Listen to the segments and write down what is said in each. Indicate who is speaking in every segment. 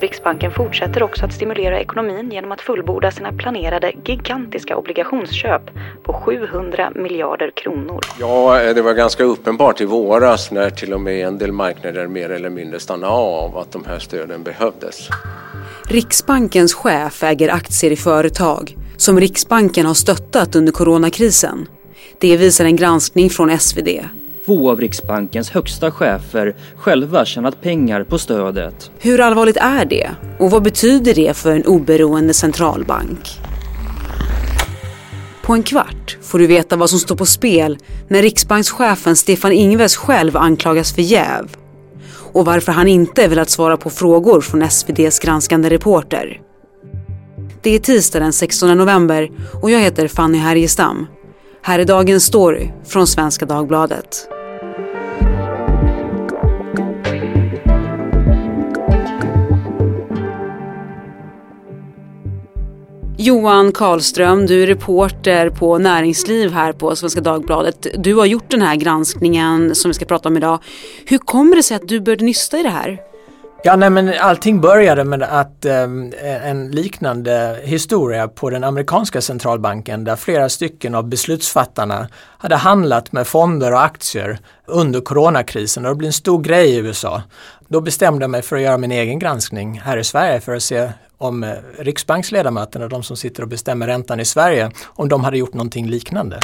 Speaker 1: Riksbanken fortsätter också att stimulera ekonomin genom att fullborda sina planerade gigantiska obligationsköp på 700 miljarder kronor.
Speaker 2: Ja, det var ganska uppenbart i våras när till och med en del marknader mer eller mindre stannade av att de här stöden behövdes.
Speaker 3: Riksbankens chef äger aktier i företag som Riksbanken har stöttat under coronakrisen. Det visar en granskning från SvD.
Speaker 4: Två av Riksbankens högsta chefer själva tjänat pengar på stödet.
Speaker 3: Hur allvarligt är det? Och vad betyder det för en oberoende centralbank? På en kvart får du veta vad som står på spel när riksbankschefen Stefan Ingves själv anklagas för jäv. Och varför han inte velat svara på frågor från SVDs granskande reporter. Det är tisdag den 16 november och jag heter Fanny Härgestam. Här är dagens story från Svenska Dagbladet. Johan Karlström, du är reporter på näringsliv här på Svenska Dagbladet. Du har gjort den här granskningen som vi ska prata om idag. Hur kommer det sig att du började nysta i det här?
Speaker 5: Ja, nej, men allting började med att eh, en liknande historia på den amerikanska centralbanken där flera stycken av beslutsfattarna hade handlat med fonder och aktier under coronakrisen och det blev en stor grej i USA. Då bestämde jag mig för att göra min egen granskning här i Sverige för att se om eh, riksbanksledamöterna, de som sitter och bestämmer räntan i Sverige, om de hade gjort någonting liknande.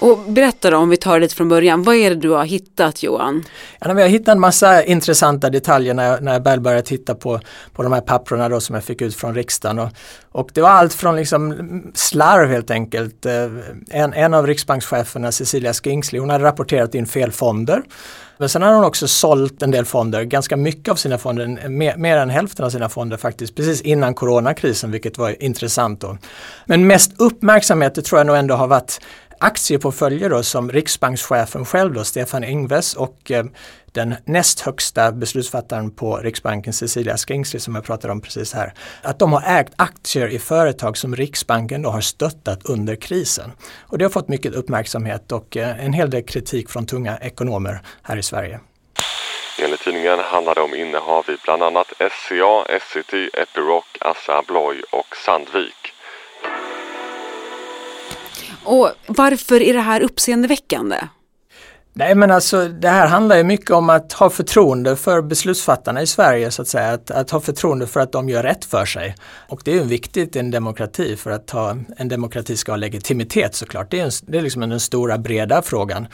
Speaker 3: Och berätta då, om vi tar det lite från början, vad är det du har hittat Johan?
Speaker 5: Ja, vi har hittat en massa intressanta detaljer när jag, när jag väl började titta på, på de här papperna då som jag fick ut från riksdagen. Och, och det var allt från liksom slarv helt enkelt. Eh, en, en av riksbankscheferna, Cecilia Skingsley, hon hade rapporterat in fel fonder. Men sen har hon också sålt en del fonder, ganska mycket av sina fonder, mer, mer än hälften av sina fonder faktiskt, precis innan coronakrisen, vilket var intressant då. Men mest uppmärksamhet det tror jag nog ändå har varit aktieportföljer då som riksbankschefen själv då, Stefan Ingves och eh, den näst högsta beslutsfattaren på Riksbanken, Cecilia Skingsley som jag pratade om precis här, att de har ägt aktier i företag som Riksbanken då har stöttat under krisen. Och det har fått mycket uppmärksamhet och eh, en hel del kritik från tunga ekonomer här i Sverige.
Speaker 6: Enligt tidningen handlar det om innehav i bland annat SCA, Essity, Epiroc, Assa Abloy och Sandvik.
Speaker 3: Och varför är det här uppseendeväckande?
Speaker 5: Nej men alltså det här handlar ju mycket om att ha förtroende för beslutsfattarna i Sverige så att säga. Att, att ha förtroende för att de gör rätt för sig. Och det är ju viktigt i en demokrati för att ha, en demokrati ska ha legitimitet såklart. Det är, en, det är liksom den stora breda frågan.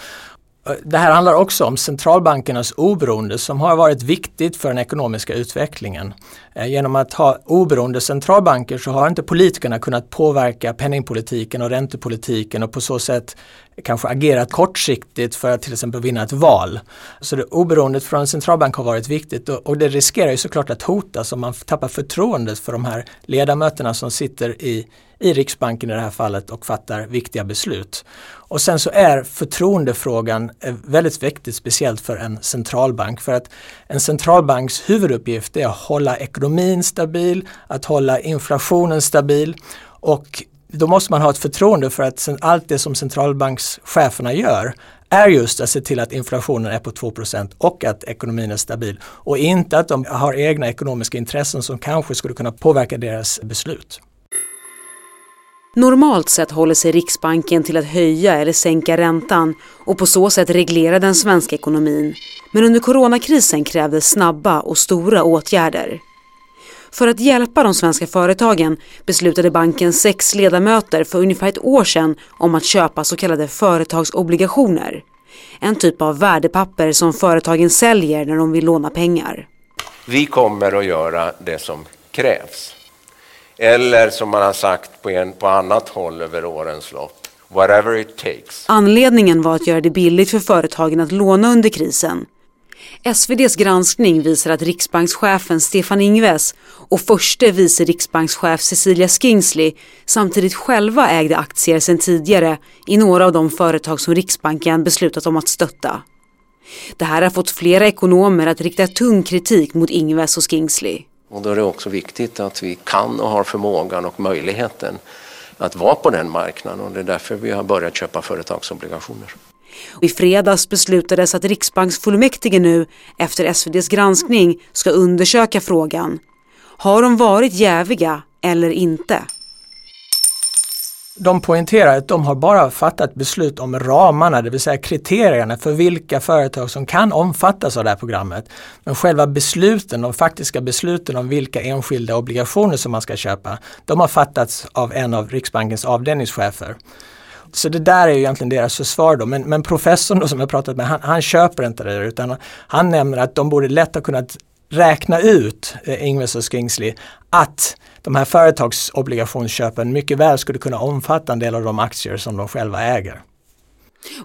Speaker 5: Det här handlar också om centralbankernas oberoende som har varit viktigt för den ekonomiska utvecklingen. Eh, genom att ha oberoende centralbanker så har inte politikerna kunnat påverka penningpolitiken och räntepolitiken och på så sätt kanske agerat kortsiktigt för att till exempel vinna ett val. Så det oberoendet från en centralbank har varit viktigt och, och det riskerar ju såklart att hotas om man tappar förtroendet för de här ledamöterna som sitter i, i Riksbanken i det här fallet och fattar viktiga beslut. Och sen så är förtroendefrågan eh, väldigt viktig, speciellt för en centralbank. För att en centralbanks huvuduppgift är att hålla ekonomin stabil, att hålla inflationen stabil och då måste man ha ett förtroende för att allt det som centralbankscheferna gör är just att se till att inflationen är på 2% och att ekonomin är stabil. Och inte att de har egna ekonomiska intressen som kanske skulle kunna påverka deras beslut.
Speaker 3: Normalt sett håller sig Riksbanken till att höja eller sänka räntan och på så sätt reglera den svenska ekonomin. Men under coronakrisen krävdes snabba och stora åtgärder. För att hjälpa de svenska företagen beslutade banken sex ledamöter för ungefär ett år sedan om att köpa så kallade företagsobligationer. En typ av värdepapper som företagen säljer när de vill låna pengar.
Speaker 2: Vi kommer att göra det som krävs. Eller som man har sagt på, en, på annat håll över årens lopp, whatever it takes.
Speaker 3: Anledningen var att göra det billigt för företagen att låna under krisen. SVDs granskning visar att riksbankschefen Stefan Ingves och förste vice riksbankschef Cecilia Skingsley samtidigt själva ägde aktier sedan tidigare i några av de företag som Riksbanken beslutat om att stötta. Det här har fått flera ekonomer att rikta tung kritik mot Ingves och Skingsley.
Speaker 2: Och då är det också viktigt att vi kan och har förmågan och möjligheten att vara på den marknaden och det är därför vi har börjat köpa företagsobligationer.
Speaker 3: I fredags beslutades att Riksbanksfullmäktige nu, efter SVDs granskning, ska undersöka frågan. Har de varit jäviga eller inte?
Speaker 5: De poängterar att de har bara fattat beslut om ramarna, det vill säga kriterierna för vilka företag som kan omfattas av det här programmet. Men själva besluten, de faktiska besluten om vilka enskilda obligationer som man ska köpa, de har fattats av en av Riksbankens avdelningschefer. Så det där är ju egentligen deras försvar då. Men, men professorn då som jag pratat med, han, han köper inte det där utan han nämner att de borde lätt ha kunnat räkna ut, eh, Ingves och Skingsley, att de här företagsobligationsköpen mycket väl skulle kunna omfatta en del av de aktier som de själva äger.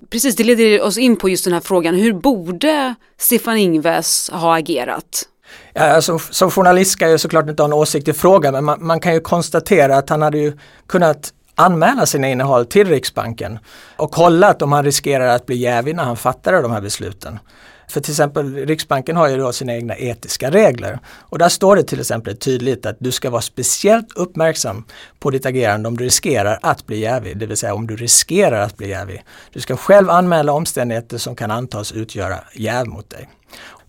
Speaker 3: Precis, det leder oss in på just den här frågan. Hur borde Stefan Ingves ha agerat?
Speaker 5: Ja, alltså, som journalist ska jag såklart inte ha en åsikt i frågan men man, man, kan ju konstatera att han hade ju kunnat anmäla sina innehåll till Riksbanken och kolla att om han riskerar att bli jävig när han fattade de här besluten. För till exempel Riksbanken har ju då sina egna etiska regler och där står det till exempel tydligt att du ska vara speciellt uppmärksam på ditt agerande om du riskerar att bli jävig, det vill säga om du riskerar att bli jävig. Du ska själv anmäla omständigheter som kan antas utgöra jäv mot dig.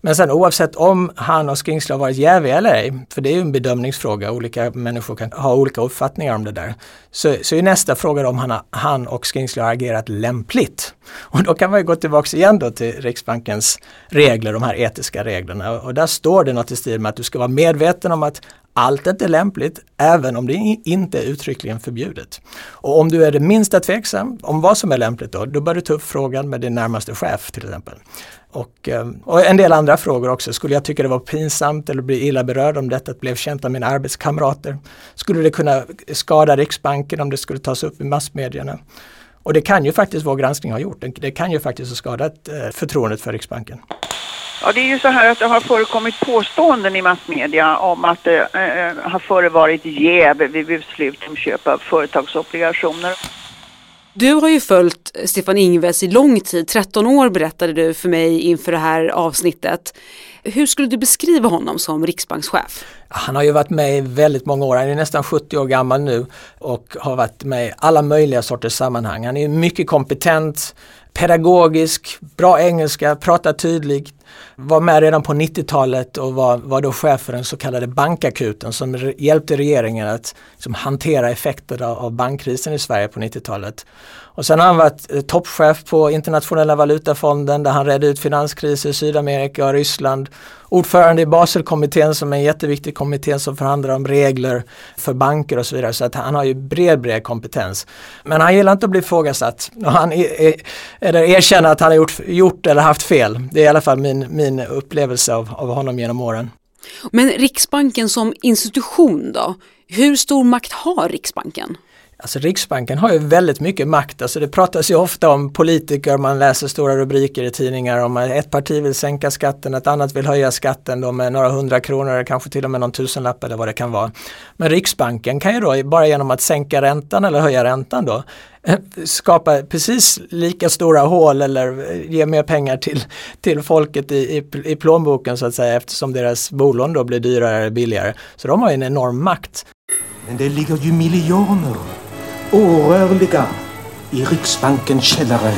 Speaker 5: Men sen oavsett om han och Skingsley har varit jäviga eller ej, för det är ju en bedömningsfråga, olika människor kan ha olika uppfattningar om det där. Så, så är nästa fråga om han, han och Skingsley har agerat lämpligt. Och då kan man ju gå tillbaks igen då till Riksbankens regler, de här etiska reglerna. Och där står det något i stil med att du ska vara medveten om att allt är inte lämpligt, även om det inte är uttryckligen förbjudet. Och om du är det minsta tveksam om vad som är lämpligt då, då bör du ta upp frågan med din närmaste chef till exempel. Och, ehm, och, en del andra frågor också. Skulle jag tycka det var pinsamt eller bli illa berörd om detta blev känt av mina arbetskamrater? Skulle det kunna skada Riksbanken om det skulle tas upp i massmedierna? Och det kan ju faktiskt vår granskning ha gjort. Det kan ju faktiskt ha skadat eh, förtroendet för Riksbanken.
Speaker 7: Ja, det är ju så här att det har förekommit påståenden i massmedia om att det eh, har förevarit jäv vid beslut om köp av företagsobligationer.
Speaker 3: Du har ju följt Stefan Ingves i lång tid, 13 år berättade du för mig inför det här avsnittet. Hur skulle du beskriva honom som riksbankschef?
Speaker 5: Han har ju varit med i väldigt många år, han är nästan 70 år gammal nu och har varit med i alla möjliga sorters sammanhang. Han är mycket kompetent, pedagogisk, bra engelska, pratar tydligt. Var med redan på 90-talet och var, var då chef för den så kallade bankakuten som hjälpte regeringen att liksom, hantera effekterna av bankkrisen i Sverige på 90-talet. Och sen har han varit eh, toppchef på Internationella valutafonden där han redde ut finanskriser i Sydamerika och Ryssland. Ordförande i Baselkommittén som är en jätteviktig kommitté som förhandlar om regler för banker och så vidare. Så att han har ju bred, bred kompetens. Men han gillar inte att bli ifrågasatt. Han är, eller erkänner att han har gjort, gjort eller haft fel. Det är i alla fall min min, min upplevelse av, av honom genom åren.
Speaker 3: Men Riksbanken som institution då? Hur stor makt har Riksbanken?
Speaker 5: Alltså Riksbanken har ju väldigt mycket makt. Alltså det pratas ju ofta om politiker, man läser stora rubriker i tidningar om att ett parti vill sänka skatten, ett annat vill höja skatten då med några hundra kronor, kanske till och med någon tusenlapp eller vad det kan vara. Men Riksbanken kan ju då bara genom att sänka räntan eller höja räntan då eh, skapa precis lika stora hål eller eh, ge mer pengar till, till folket i, i, i plånboken så att säga eftersom deras bolån då blir dyrare eller billigare. Så de har ju en enorm makt.
Speaker 8: Men det ligger ju miljoner orörliga i Riksbankens källare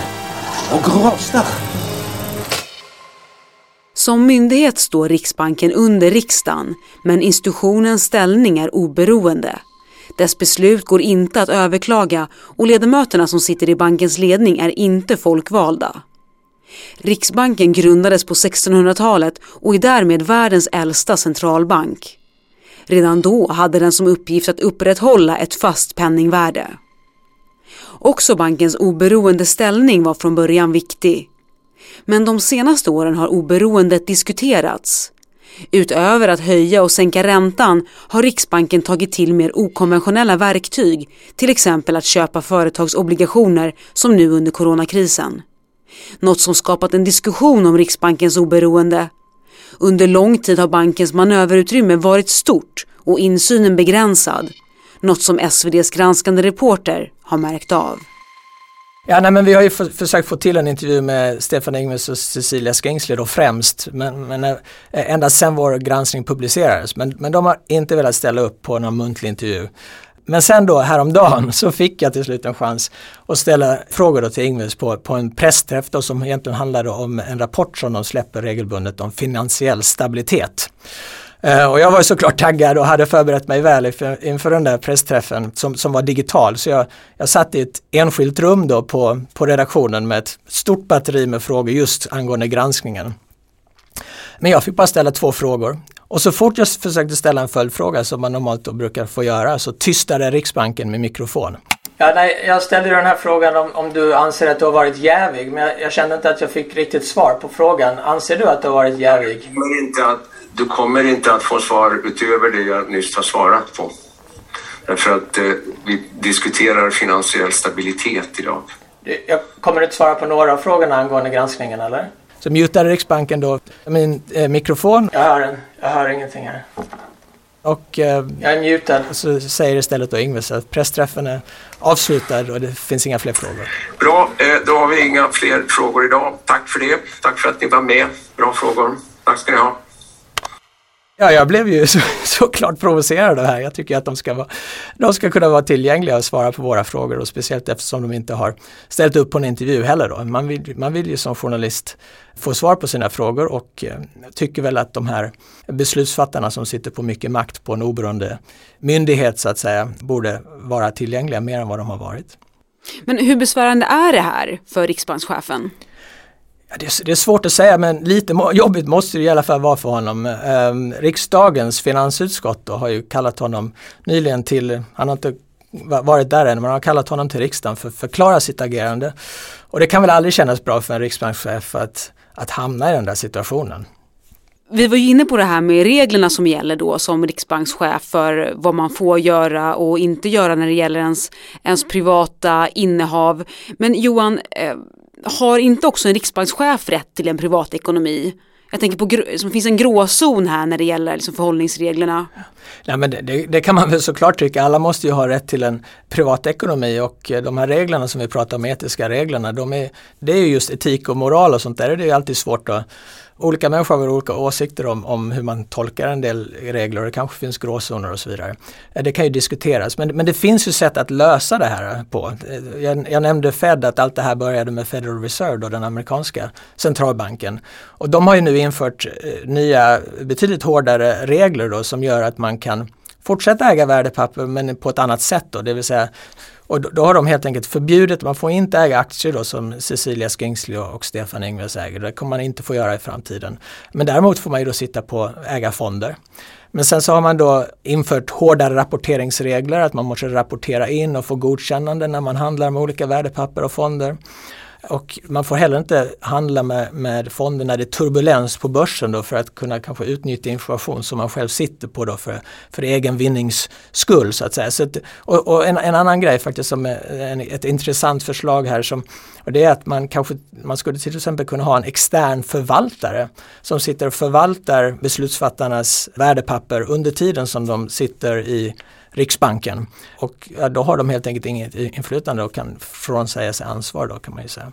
Speaker 8: och rostar.
Speaker 3: Som myndighet står Riksbanken under riksdagen, men institutionens ställning är oberoende. Dess beslut går inte att överklaga och ledamöterna som sitter i bankens ledning är inte folkvalda. Riksbanken grundades på 1600-talet och är därmed världens äldsta centralbank. Redan då hade den som uppgift att upprätthålla ett fast penningvärde. Också bankens oberoende ställning var från början viktig. Men de senaste åren har oberoendet diskuterats. Utöver att höja och sänka räntan har Riksbanken tagit till mer okonventionella verktyg, till exempel att köpa företagsobligationer som nu under coronakrisen. Något som skapat en diskussion om Riksbankens oberoende. Under lång tid har bankens manöverutrymme varit stort och insynen begränsad något som SVDs granskande reporter har märkt av.
Speaker 5: Ja, nej, men vi har ju försökt få till en intervju med Stefan Ingves och Cecilia Skängsle då främst, men, men eh, ända sedan vår granskning publicerades. Men, men de har inte velat ställa upp på någon muntlig intervju. Men sen då häromdagen så fick jag till slut en chans att ställa frågor då till Ingves på, på en pressträff då som egentligen handlade om en rapport som de släpper regelbundet om finansiell stabilitet. Uh, och jag var såklart taggad och hade förberett mig väl inför, den där pressträffen som, som var digital. Så jag, jag satt i ett enskilt rum då på, på redaktionen med ett stort batteri med frågor just angående granskningen. Men jag fick bara ställa två frågor. Och så fort jag försökte ställa en följdfråga som man normalt då brukar få göra så tystade Riksbanken med mikrofon. Ja, nej, jag ställde den här frågan om, om du anser att du har varit jävig men jag, jag, kände inte att jag fick riktigt svar på frågan. Anser du att du har varit jävig?
Speaker 2: Du kommer inte att, du kommer inte att få svar utöver det jag nyss har svarat på. Därför att eh, vi diskuterar finansiell stabilitet idag.
Speaker 5: Jag kommer inte svara på några av frågorna angående granskningen eller? Så mutade Riksbanken då min eh, mikrofon. Jag hör, en, jag hör ingenting här. Och eh, jag är mutad. Så säger istället då Ingves att pressträffen är avslutad och det finns inga fler frågor.
Speaker 2: Bra, eh, då har vi inga fler frågor idag. Tack för det. Tack för att ni var med. Bra frågor. Tack ska ni ha.
Speaker 5: Ja, jag blev ju så, såklart provocerad av det här. Jag tycker att de ska, vara, de ska kunna vara tillgängliga och svara på våra frågor och speciellt eftersom de inte har ställt upp på en intervju heller. Då. Man, vill, man vill ju som journalist få svar på sina frågor och eh, tycker väl att de här beslutsfattarna som sitter på mycket makt på en oberoende myndighet så att säga borde vara tillgängliga mer än vad de har varit.
Speaker 3: Men hur besvärande är det här för riksbankschefen?
Speaker 5: Det, är, svårt att säga men lite jobbigt måste det i alla fall vara för honom. Ehm, riksdagens finansutskott har ju kallat honom nyligen till, han har inte varit där än, men har kallat honom till riksdagen för att förklara sitt agerande. Och det kan väl aldrig kännas bra för en riksbankschef att, att hamna i den där situationen.
Speaker 3: Vi var ju inne på det här med reglerna som gäller då som riksbankschef för vad man får göra och inte göra när det gäller ens, ens privata innehav. Men Johan, eh, har inte också en riksbankschef rätt till en privatekonomi? Jag tänker på, det finns en gråzon här när det gäller liksom förhållningsreglerna.
Speaker 5: Nej, men det, det, det, kan man väl såklart tycka. Alla måste ju ha rätt till en privatekonomi och eh, de här reglerna som vi pratar om, etiska reglerna, de är, det är just etik och moral och sånt där. Det är alltid svårt att olika människor har olika åsikter om, om hur man tolkar en del regler och det kanske finns gråzoner och så vidare. Eh, det kan ju diskuteras men, men det finns ju sätt att lösa det här på. Jag, jag nämnde Fed att allt det här började med Federal Reserve, då, den amerikanska centralbanken. Och de har ju nu infört eh, nya betydligt hårdare regler då, som gör att man kan fortsätta äga värdepapper men på ett annat sätt då, det vill säga och då, då, har de helt enkelt förbjudit, man får inte äga aktier då som Cecilia Skingsley och Stefan Ingves äger. Det kommer man inte få göra i framtiden. Men däremot får man ju då sitta på ägarfonder. Men sen så har man då infört hårdare rapporteringsregler, att man måste rapportera in och få godkännande när man handlar med olika värdepapper och fonder. Och man får heller inte handla med, med fonder när det är turbulens på börsen då för att kunna kanske utnyttja information som man själv sitter på då för, för egen vinnings skull så att säga. Så att, och, och en, en, annan grej faktiskt som är en, ett intressant förslag här som och det är att man kanske man skulle till exempel kunna ha en extern förvaltare som sitter och förvaltar beslutsfattarnas värdepapper under tiden som de sitter i Riksbanken. Och ja, då har de helt enkelt inget inflytande och kan frånsäga sig ansvar då kan man ju säga.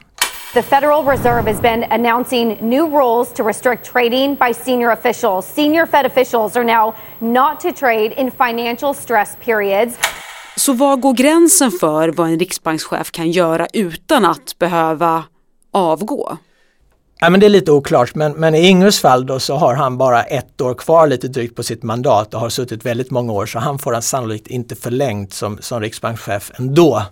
Speaker 9: The Federal Reserve has been announcing new rules to restrict trading by senior officials. Senior Fed officials are now not to trade in financial stress periods.
Speaker 3: Så var går gränsen för vad en riksbankschef kan göra utan att behöva avgå?
Speaker 5: Ja, men det är lite oklart men, men i Ingves fall då så har han bara ett år kvar lite drygt på sitt mandat och har suttit väldigt många år så han får han sannolikt inte förlängt som, som riksbankschef ändå.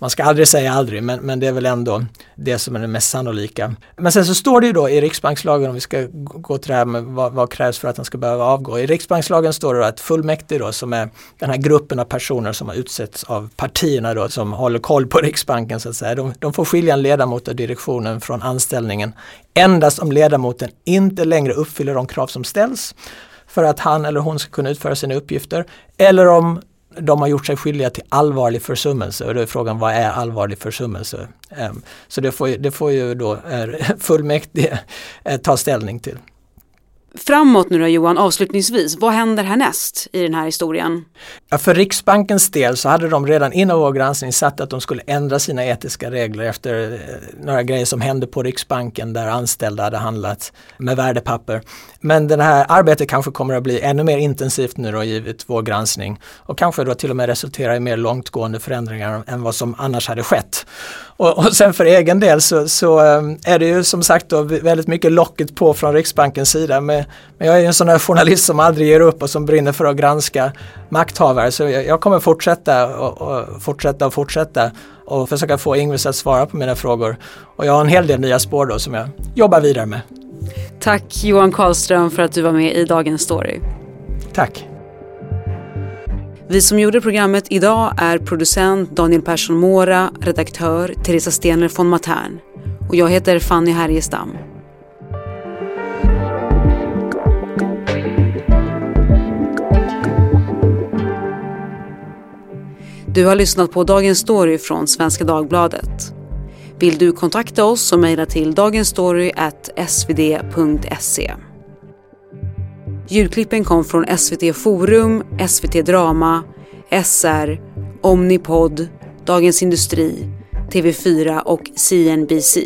Speaker 5: Man ska aldrig säga aldrig men, men det är väl ändå det som är det mest sannolika. Men sen så står det ju då i riksbankslagen om vi ska gå till det här med vad, vad krävs för att han ska behöva avgå. I riksbankslagen står det att fullmäktige då som är den här gruppen av personer som har utsetts av partierna då som håller koll på Riksbanken så att säga. De, de får skilja en ledamot av direktionen från anställningen endast om ledamoten inte längre uppfyller de krav som ställs för att han eller hon ska kunna utföra sina uppgifter eller om de har gjort sig skyldiga till allvarlig försummelse och då är frågan vad är allvarlig försummelse? Ehm, så det får, det får ju då eh, fullmäktige eh, ta ställning till
Speaker 3: framåt nu då Johan, avslutningsvis, vad händer härnäst i den här historien?
Speaker 5: Ja, för Riksbankens del så hade de redan innan vår granskning sagt att de skulle ändra sina etiska regler efter eh, några grejer som hände på Riksbanken där anställda hade handlat med värdepapper. Men det här arbetet kanske kommer att bli ännu mer intensivt nu då givet vår granskning och kanske då till och med resultera i mer långtgående förändringar än vad som annars hade skett. Och, och sen för egen del så, så, eh, är det ju som sagt då väldigt mycket locket på från Riksbankens sida. med men jag är en sån där journalist som aldrig ger upp och som brinner för att granska makthavare. Så jag, jag kommer fortsätta och, och, fortsätta och fortsätta och försöka få Ingves att svara på mina frågor. Och jag har en hel del nya spår då som jag jobbar vidare med.
Speaker 3: Tack Johan Karlström för att du var med i Dagens Story.
Speaker 5: Tack.
Speaker 3: Vi som gjorde programmet idag är producent Daniel Persson Mora, redaktör Teresa Stener von Matern och jag heter Fanny Härgestam. Du har lyssnat på Dagens Story från Svenska Dagbladet. Vill du kontakta oss så mejla till dagensstory.svd.se. Ljudklippen kom från SVT Forum, SVT Drama, SR, Omnipod, Dagens Industri, TV4 och CNBC.